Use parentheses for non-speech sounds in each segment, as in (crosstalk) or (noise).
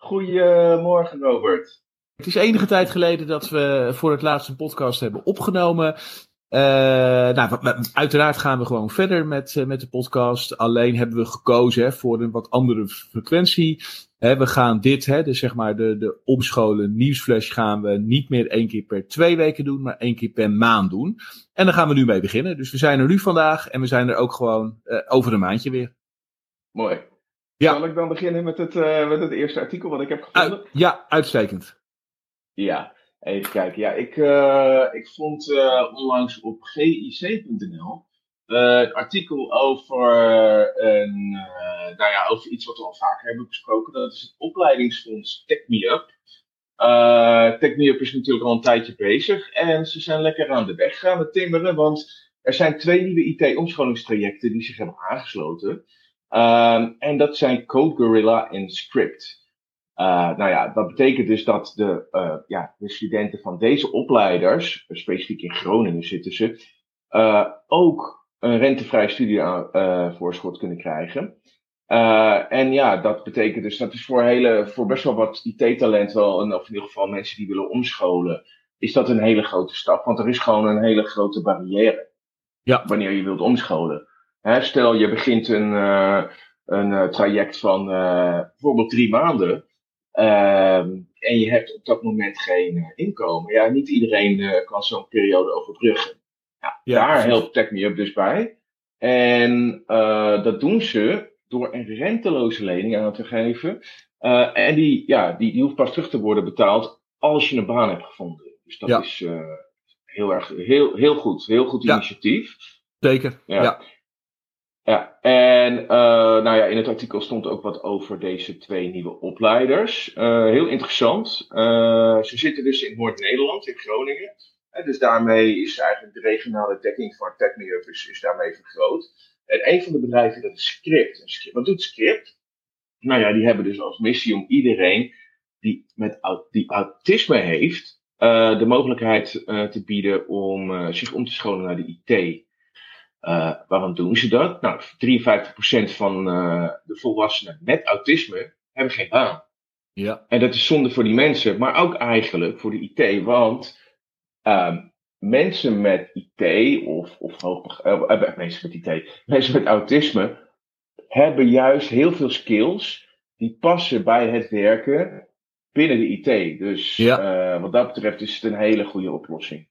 Goedemorgen, Robert. Het is enige tijd geleden dat we voor het laatst een podcast hebben opgenomen. Uh, nou, uiteraard gaan we gewoon verder met, uh, met de podcast. Alleen hebben we gekozen hè, voor een wat andere frequentie. Hè, we gaan dit, hè, dus zeg maar de, de omscholen nieuwsflash, gaan we niet meer één keer per twee weken doen, maar één keer per maand doen. En daar gaan we nu mee beginnen. Dus we zijn er nu vandaag en we zijn er ook gewoon uh, over een maandje weer. Mooi. Ja. Zal ik dan beginnen met het, uh, met het eerste artikel wat ik heb gevonden? ja, uitstekend. Ja, even kijken. Ja, ik, uh, ik vond uh, onlangs op gic.nl een artikel over, een, nou ja, over iets wat we al vaker hebben besproken. Dat is het opleidingsfonds TechMeUp. TechMeUp is natuurlijk al een tijdje bezig en ze zijn lekker aan de weg gaan timmeren, want er zijn twee nieuwe IT-omscholingstrajecten die zich hebben aangesloten. Um, en dat zijn Code Gorilla en Script. Uh, nou ja, dat betekent dus dat de, uh, ja, de studenten van deze opleiders, specifiek in Groningen zitten ze, uh, ook een rentevrij studievoorschot kunnen krijgen. en ja, dat betekent dus, dat is voor, hele, voor best wel wat IT-talent wel, en of in ieder geval mensen die willen omscholen, is dat een hele grote stap. Want er is gewoon een hele grote barrière. Ja. Wanneer je wilt omscholen. Hè, stel je begint een, uh, een uh, traject van uh, bijvoorbeeld drie maanden. Ehm, en je hebt op dat moment geen inkomen. Ja, niet iedereen kan zo'n periode overbruggen. Ja, ja, daar helpt TechMeUp dus bij. En dat doen ze door een renteloze lening aan te geven. en die, ja, die, die hoeft pas terug te worden betaald als je een baan hebt gevonden. Dus dat ja. is heel erg heel, heel goed. Heel goed initiatief. Zeker, ja. Ja, en uh, nou ja, in het artikel stond ook wat over deze twee nieuwe opleiders. Uh, heel interessant. Uh, ze zitten dus in Noord-Nederland, in Groningen. En dus daarmee is eigenlijk de regionale dekking van TechMeUp is, is daarmee vergroot. En een van de bedrijven, dat is Script. Script. Wat doet Script? Nou ja, die hebben dus als missie om iedereen die, met, die autisme heeft, de mogelijkheid te bieden om zich om te scholen naar de IT. Uh, waarom doen ze dat? Nou, 53% van uh, de volwassenen met autisme hebben geen baan. Ja. En dat is zonde voor die mensen, maar ook eigenlijk voor de IT, want uh, mensen met IT of, of hoog, uh, mensen met IT, mensen met autisme hebben juist heel veel skills die passen bij het werken binnen de IT. Dus ja. wat dat betreft is het een hele goede oplossing.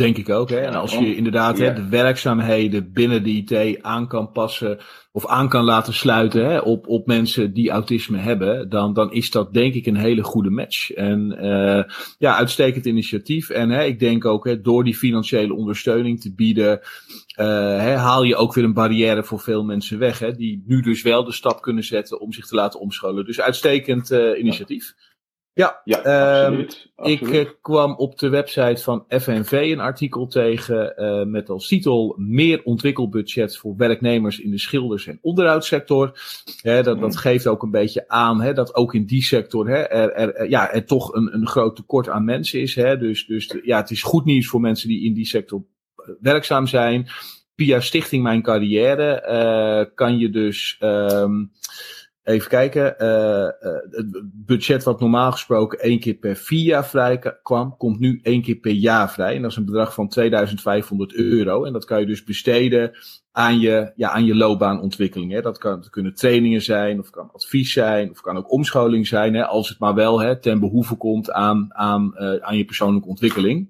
Denk ik ook. Hè? En als je inderdaad hè, de werkzaamheden binnen de IT aan kan passen of aan kan laten sluiten hè, op, op mensen die autisme hebben, dan, dan is dat denk ik een hele goede match. En uh, ja, uitstekend initiatief. En hè, ik denk ook hè, door die financiële ondersteuning te bieden, uh, hè, haal je ook weer een barrière voor veel mensen weg. Hè, die nu dus wel de stap kunnen zetten om zich te laten omscholen. Dus uitstekend uh, initiatief. Ja, ja absoluut, ik uh, kwam op de website van FNV een artikel tegen uh, met als titel Meer ontwikkelbudget voor werknemers in de schilders- en onderhoudssector. Dat, dat geeft ook een beetje aan dat ook in die sector er, er, ja, er toch een, een groot tekort aan mensen is. Dus, dus ja, het is goed nieuws voor mensen die in die sector werkzaam zijn. Via Stichting Mijn Carrière uh, kan je dus. Um, Even kijken. Uh, het budget wat normaal gesproken één keer per vier jaar vrij kwam, komt nu één keer per jaar vrij. En dat is een bedrag van 2500 euro. En dat kan je dus besteden aan je, ja, aan je loopbaanontwikkeling. Hè. Dat, kan, kunnen trainingen zijn, of kan advies zijn, of kan ook omscholing zijn. Hè, als het maar wel hè, ten behoeve komt aan, aan, uh, aan je persoonlijke ontwikkeling.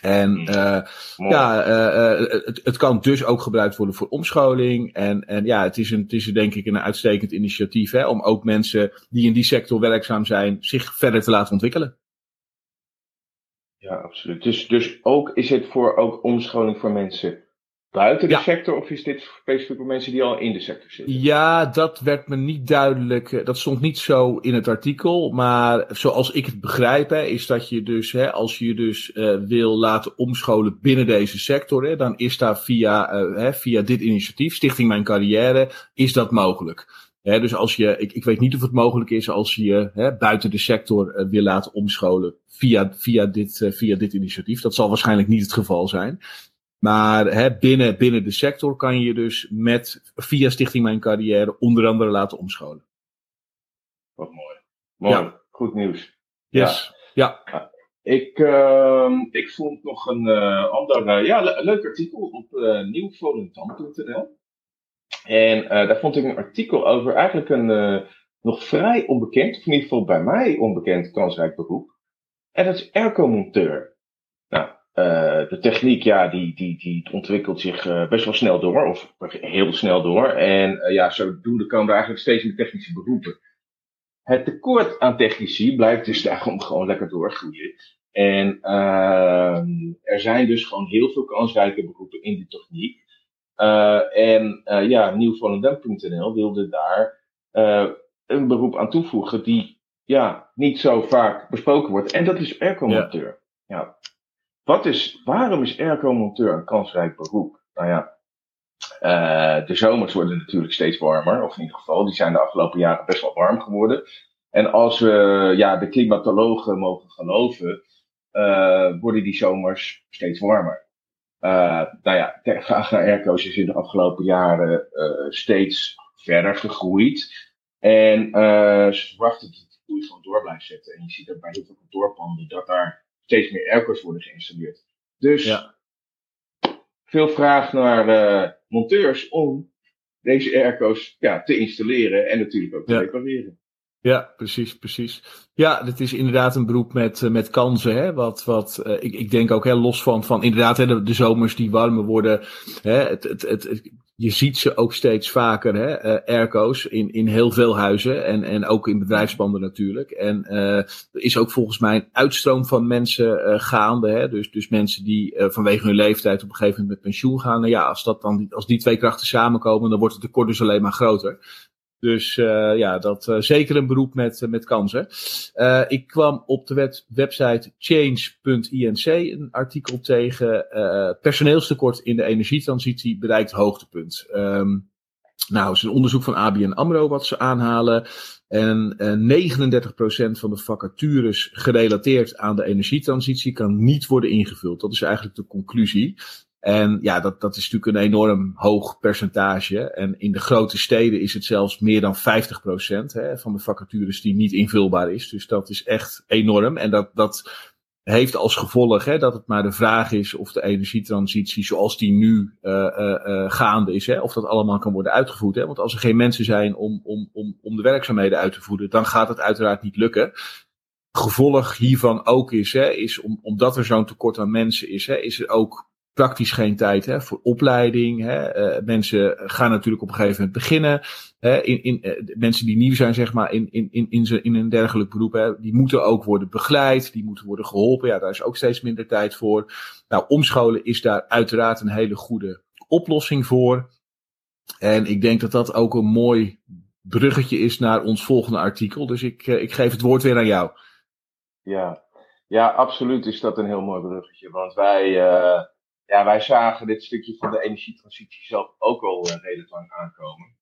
En uh, ja, uh, het, het kan dus ook gebruikt worden voor omscholing. En, en ja, het is, een, het is denk ik een uitstekend initiatief hè, om ook mensen die in die sector werkzaam zijn, zich verder te laten ontwikkelen. Ja, absoluut. Dus, dus ook is het voor ook omscholing voor mensen buiten de sector of is dit specifiek voor mensen die al in de sector zitten? Ja, dat werd me niet duidelijk. Eh, dat stond niet zo in het artikel. Maar zoals ik het begrijp, hè, is dat je dus, hè, als je dus uh, wil laten omscholen binnen deze sector, hè, dan is daar via, uh, hè, via dit initiatief, Stichting Mijn Carrière, is dat mogelijk. Dus als je, ik, ik weet niet of het mogelijk is als je hè, buiten de sector wil laten omscholen via, via, dit, via dit initiatief. Dat zal waarschijnlijk niet het geval zijn. Maar hè, binnen, binnen de sector kan je dus met, via Stichting Mijn Carrière onder andere laten omscholen. Wat mooi. Mooi. Ja. Goed nieuws. Yes. Ja. ja. Ik, uh, ik vond nog een uh, ander uh, ja, le leuk artikel op uh, nieuwvolendam.nl. En daar vond ik een artikel over eigenlijk een nog vrij onbekend, of in ieder geval bij mij onbekend, kansrijk beroep. En dat is airco-monteur. Uh, de techniek, ja, die, die, die ontwikkelt zich uh, best wel snel door, of heel snel door. En uh, ja, zodoende komen er eigenlijk steeds meer technische beroepen. Het tekort aan technici blijft dus (laughs) daarom gewoon lekker doorgroeien. En ehm, er zijn dus gewoon heel veel kansrijke beroepen in die techniek. en ja, nieuwvolendam.nl wilde daar een beroep aan toevoegen die ja, niet zo vaak besproken wordt. En dat is aircomonteur. Ja. ja. Wat is, waarom is airco-monteur een kansrijk beroep? Nou ja, uh, de zomers worden natuurlijk steeds warmer, of in ieder geval, die zijn de afgelopen jaren best wel warm geworden. En als we ja, de klimatologen mogen geloven, uh, worden die zomers steeds warmer. Uh, nou ja, de vraag naar airco's is in de afgelopen jaren steeds verder gegroeid. En ze verwachten dat de groei gewoon door blijft zetten. En je ziet dat bij heel veel kantoorpanden dat daar steeds meer airco's worden geïnstalleerd. Dus ja. veel vraag naar uh, monteurs om deze airco's ja, te installeren en natuurlijk ook te repareren. Ja, precies, precies. Ja, dit is inderdaad een beroep met, uh, met kansen. Hè? Wat, wat uh, ik, ik denk ook heel los van, van inderdaad hè, de, de zomers die warmer worden. Hè? Het, het, het, je ziet ze ook steeds vaker, hè, airco's, in, in heel veel huizen en, en ook in bedrijfspanden natuurlijk. En uh, er is ook volgens mij een uitstroom van mensen uh, gaande. Hè, dus, dus mensen die vanwege hun leeftijd op een gegeven moment met pensioen gaan. Nou ja, als, dat dan, als die twee krachten samenkomen, dan wordt het tekort dus alleen maar groter. Dus uh, ja, dat uh, zeker een beroep met, uh, met kansen. ik kwam op de web website change.inc een artikel tegen. personeelstekort in de energietransitie bereikt hoogtepunt. Um, nou, is een onderzoek van ABN AMRO wat ze aanhalen. En 39% van de vacatures gerelateerd aan de energietransitie kan niet worden ingevuld. Dat is eigenlijk de conclusie. En ja, dat, dat is natuurlijk een enorm hoog percentage. En in de grote steden is het zelfs meer dan 50% hè, van de vacatures die niet invulbaar is. Dus dat is echt enorm. En dat, dat heeft als gevolg hè, dat het maar de vraag is of de energietransitie zoals die nu uh, uh, uh, gaande is, hè, of dat allemaal kan worden uitgevoerd. Hè? Want als er geen mensen zijn om, om, om, om de werkzaamheden uit te voeren, dan gaat het uiteraard niet lukken gevolg hiervan ook is, hè, is om, omdat er zo'n tekort aan mensen is, hè, is er ook praktisch geen tijd hè, voor opleiding. Hè. Uh, mensen gaan natuurlijk op een gegeven moment beginnen. Hè, in, in, uh, mensen die nieuw zijn, zeg maar, in, in, in, in, in een dergelijk beroep, hè, die moeten ook worden begeleid, die moeten worden geholpen. Ja, daar is ook steeds minder tijd voor. Nou, omscholen is daar uiteraard een hele goede oplossing voor. En ik denk dat dat ook een mooi bruggetje is naar ons volgende artikel. Dus ik, uh, ik geef het woord weer aan jou. Ja. ja, absoluut is dat een heel mooi bruggetje. Want wij ja, wij zagen dit stukje van de energietransitie zelf ook al uh, redelijk lang aankomen.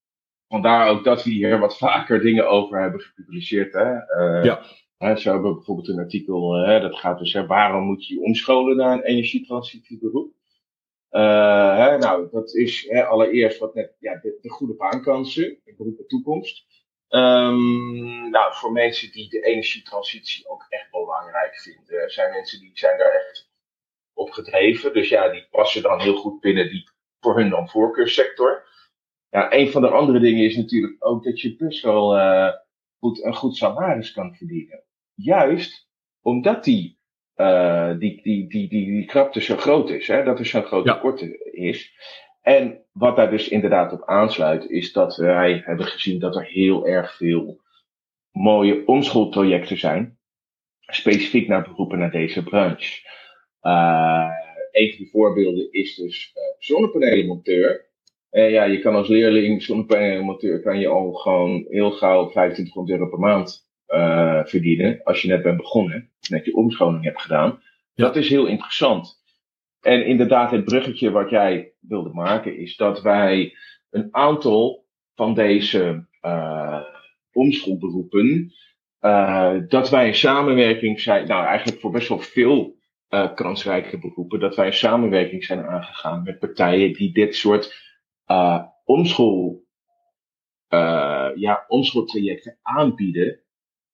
Vandaar ook dat we hier wat vaker dingen over hebben gepubliceerd. Hè? Uh, ja. Hè, zo hebben we bijvoorbeeld een artikel, uh, dat gaat dus, hè, waarom moet je omscholen naar een energietransitieberoep? Hè, nou, dat is hè, allereerst wat net, ja, de, de goede baankansen, de beroep de toekomst. Um, nou, voor mensen die de energietransitie ook echt belangrijk vinden, zijn mensen die zijn daar echt gedreven. Dus ja, die passen dan heel goed binnen die voor hun dan voorkeurssector. Ja, een van de andere dingen is natuurlijk ook dat je best wel uh, goed, een goed salaris kan verdienen. Juist omdat die, uh, die, die, die, die, die krapte zo groot is, hè, dat er zo'n groot tekort is. En wat daar dus inderdaad op aansluit, is dat wij hebben gezien dat er heel erg veel mooie omschoolprojecten zijn. Specifiek naar beroepen naar deze branche. Uh, een van die voorbeelden is dus uh, zonnepanelenmonteur. En ja, je kan als leerling zonnepanelenmonteur kan je al gewoon heel gauw 2500 euro per maand verdienen. Als je net bent begonnen, net je omscholing hebt gedaan. Dat is heel interessant. En inderdaad, het bruggetje wat jij wilde maken, is dat wij een aantal van deze uh, omschoolberoepen, uh, dat wij een samenwerking zijn, nou eigenlijk voor best wel veel uh, kansrijke beroepen, dat wij een samenwerking zijn aangegaan met partijen die dit soort uh, omschool, ja, omschooltrajecten aanbieden,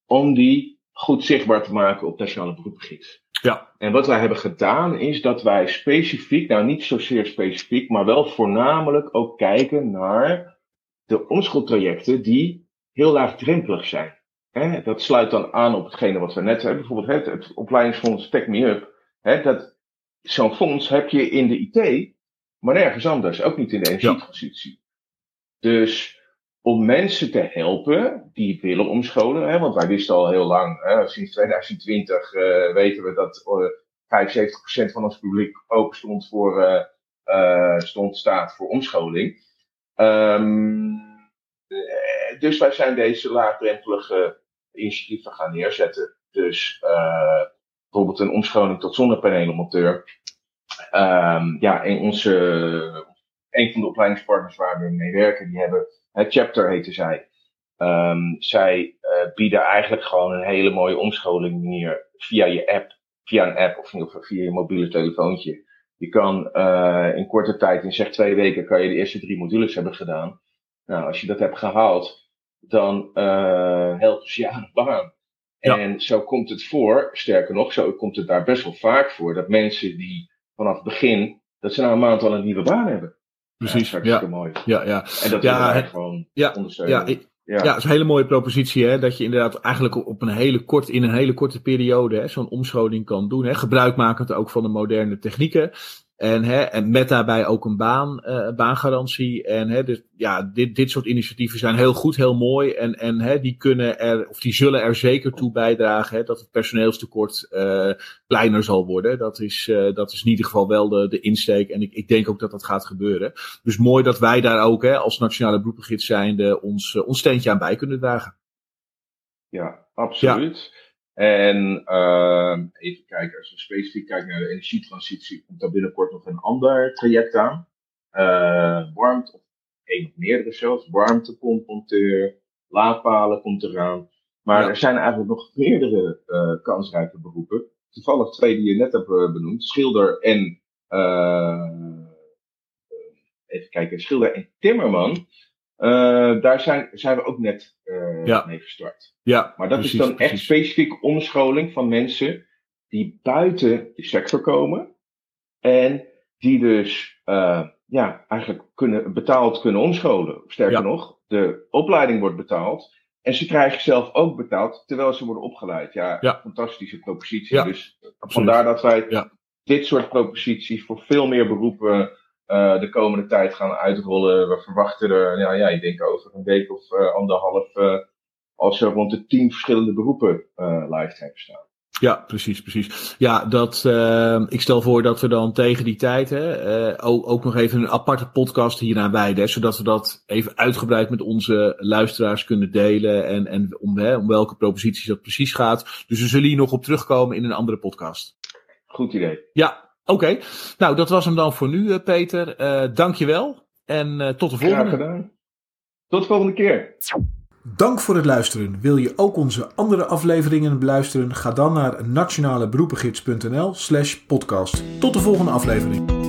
om die goed zichtbaar te maken op Nationale Beroepengids. Ja. En wat wij hebben gedaan is dat wij specifiek, nou niet zozeer specifiek, maar wel voornamelijk ook kijken naar de omschooltrajecten die heel laagdrempelig zijn. Hè, dat sluit dan aan op hetgene wat we net hebben. Bijvoorbeeld het, het opleidingsfonds Tech Me Up. Hè, dat, zo'n fonds heb je in de IT, maar nergens anders. Ook niet in de energietransitie. Ja. Dus om mensen te helpen die willen omscholen. Hè, want wij wisten al heel lang, hè, sinds 2020 uh, eh, weten we dat uh, 75% van ons publiek open stond voor, uh, stond, staat voor omscholing. Um, dus wij zijn deze laagdrempelige initiatieven gaan neerzetten. Dus bijvoorbeeld een omscholing tot zonnepanelenmonteur. Um, ja, en onze, een van de opleidingspartners waar we mee werken, die hebben het chapter heette zij. Um, zij uh, bieden eigenlijk gewoon een hele mooie omscholing manier via je app, via een app of via je mobiele telefoontje. Je kan uh, in korte tijd, in zeg twee weken, kan je de eerste drie modules hebben gedaan. Nou, als je dat hebt gehaald, dan uh, helpt ze je aan de baan. Ja. En zo komt het voor, sterker nog, zo komt het daar best wel vaak voor, dat mensen die vanaf het begin, dat ze na een maand al een nieuwe baan hebben. Precies. Ja, ja. mooi. Ja, ja. En dat ja, het, gewoon ja, ondersteunen. Ja, ik, ja. ja, dat is een hele mooie propositie, hè? Dat je inderdaad eigenlijk op een hele kort, in een hele korte periode zo'n omscholing kan doen. Hè? Gebruikmakend ook van de moderne technieken. En, hè, en met daarbij ook een baan, uh, baangarantie. En hè, dus, ja, dit, dit soort initiatieven zijn heel goed, heel mooi. En, en hè, die kunnen er, of die zullen er zeker toe bijdragen hè, dat het personeelstekort uh, kleiner zal worden. Dat is, uh, dat is in ieder geval wel de, de insteek. En ik, ik denk ook dat dat gaat gebeuren. Dus mooi dat wij daar ook hè, als nationale beroepengids zijnde ons, ons steentje aan bij kunnen dragen. Ja, absoluut. Ja. En uh, even kijken, als we specifiek kijken naar de energietransitie, komt daar binnenkort nog een ander traject aan. Uh, warmte, of één of meerdere zelfs, warmtepomponteur, laadpalen komt eraan. Maar ja. er zijn eigenlijk nog meerdere uh, kansrijke beroepen. Toevallig twee die je net hebt benoemd, schilder en, even kijken, schilder en timmerman. Uh, daar zijn, zijn we ook net uh, ja. mee gestart. Ja, maar dat precies, is dan precies. echt specifiek omscholing van mensen die buiten de sector komen. En die dus uh, ja, eigenlijk kunnen, betaald kunnen omscholen. Sterker ja. nog, de opleiding wordt betaald. En ze krijgen zelf ook betaald terwijl ze worden opgeleid. Ja, ja. fantastische propositie. Dus vandaar dat wij dit soort proposities voor veel meer beroepen uh, de komende tijd gaan uitrollen. We verwachten er, ja, ja ik denk over een week of uh, anderhalf, uh, als er rond de tien verschillende beroepen live hebben staan. Ja, precies, precies. Ja, dat, ik stel voor dat we dan tegen die tijd hè, ook, ook nog even een aparte podcast hieraan wijden. Zodat we dat even uitgebreid met onze luisteraars kunnen delen. En, en om, hè, om welke proposities dat precies gaat. Dus we zullen hier nog op terugkomen in een andere podcast. Goed idee. Ja, Oké, okay. nou dat was hem dan voor nu, Peter. Uh, dankjewel en uh, tot de volgende. Graag gedaan. Tot de volgende keer. Dank voor het luisteren. Wil je ook onze andere afleveringen beluisteren? Ga dan naar nationaleberoepengids.nl slash podcast. Tot de volgende aflevering.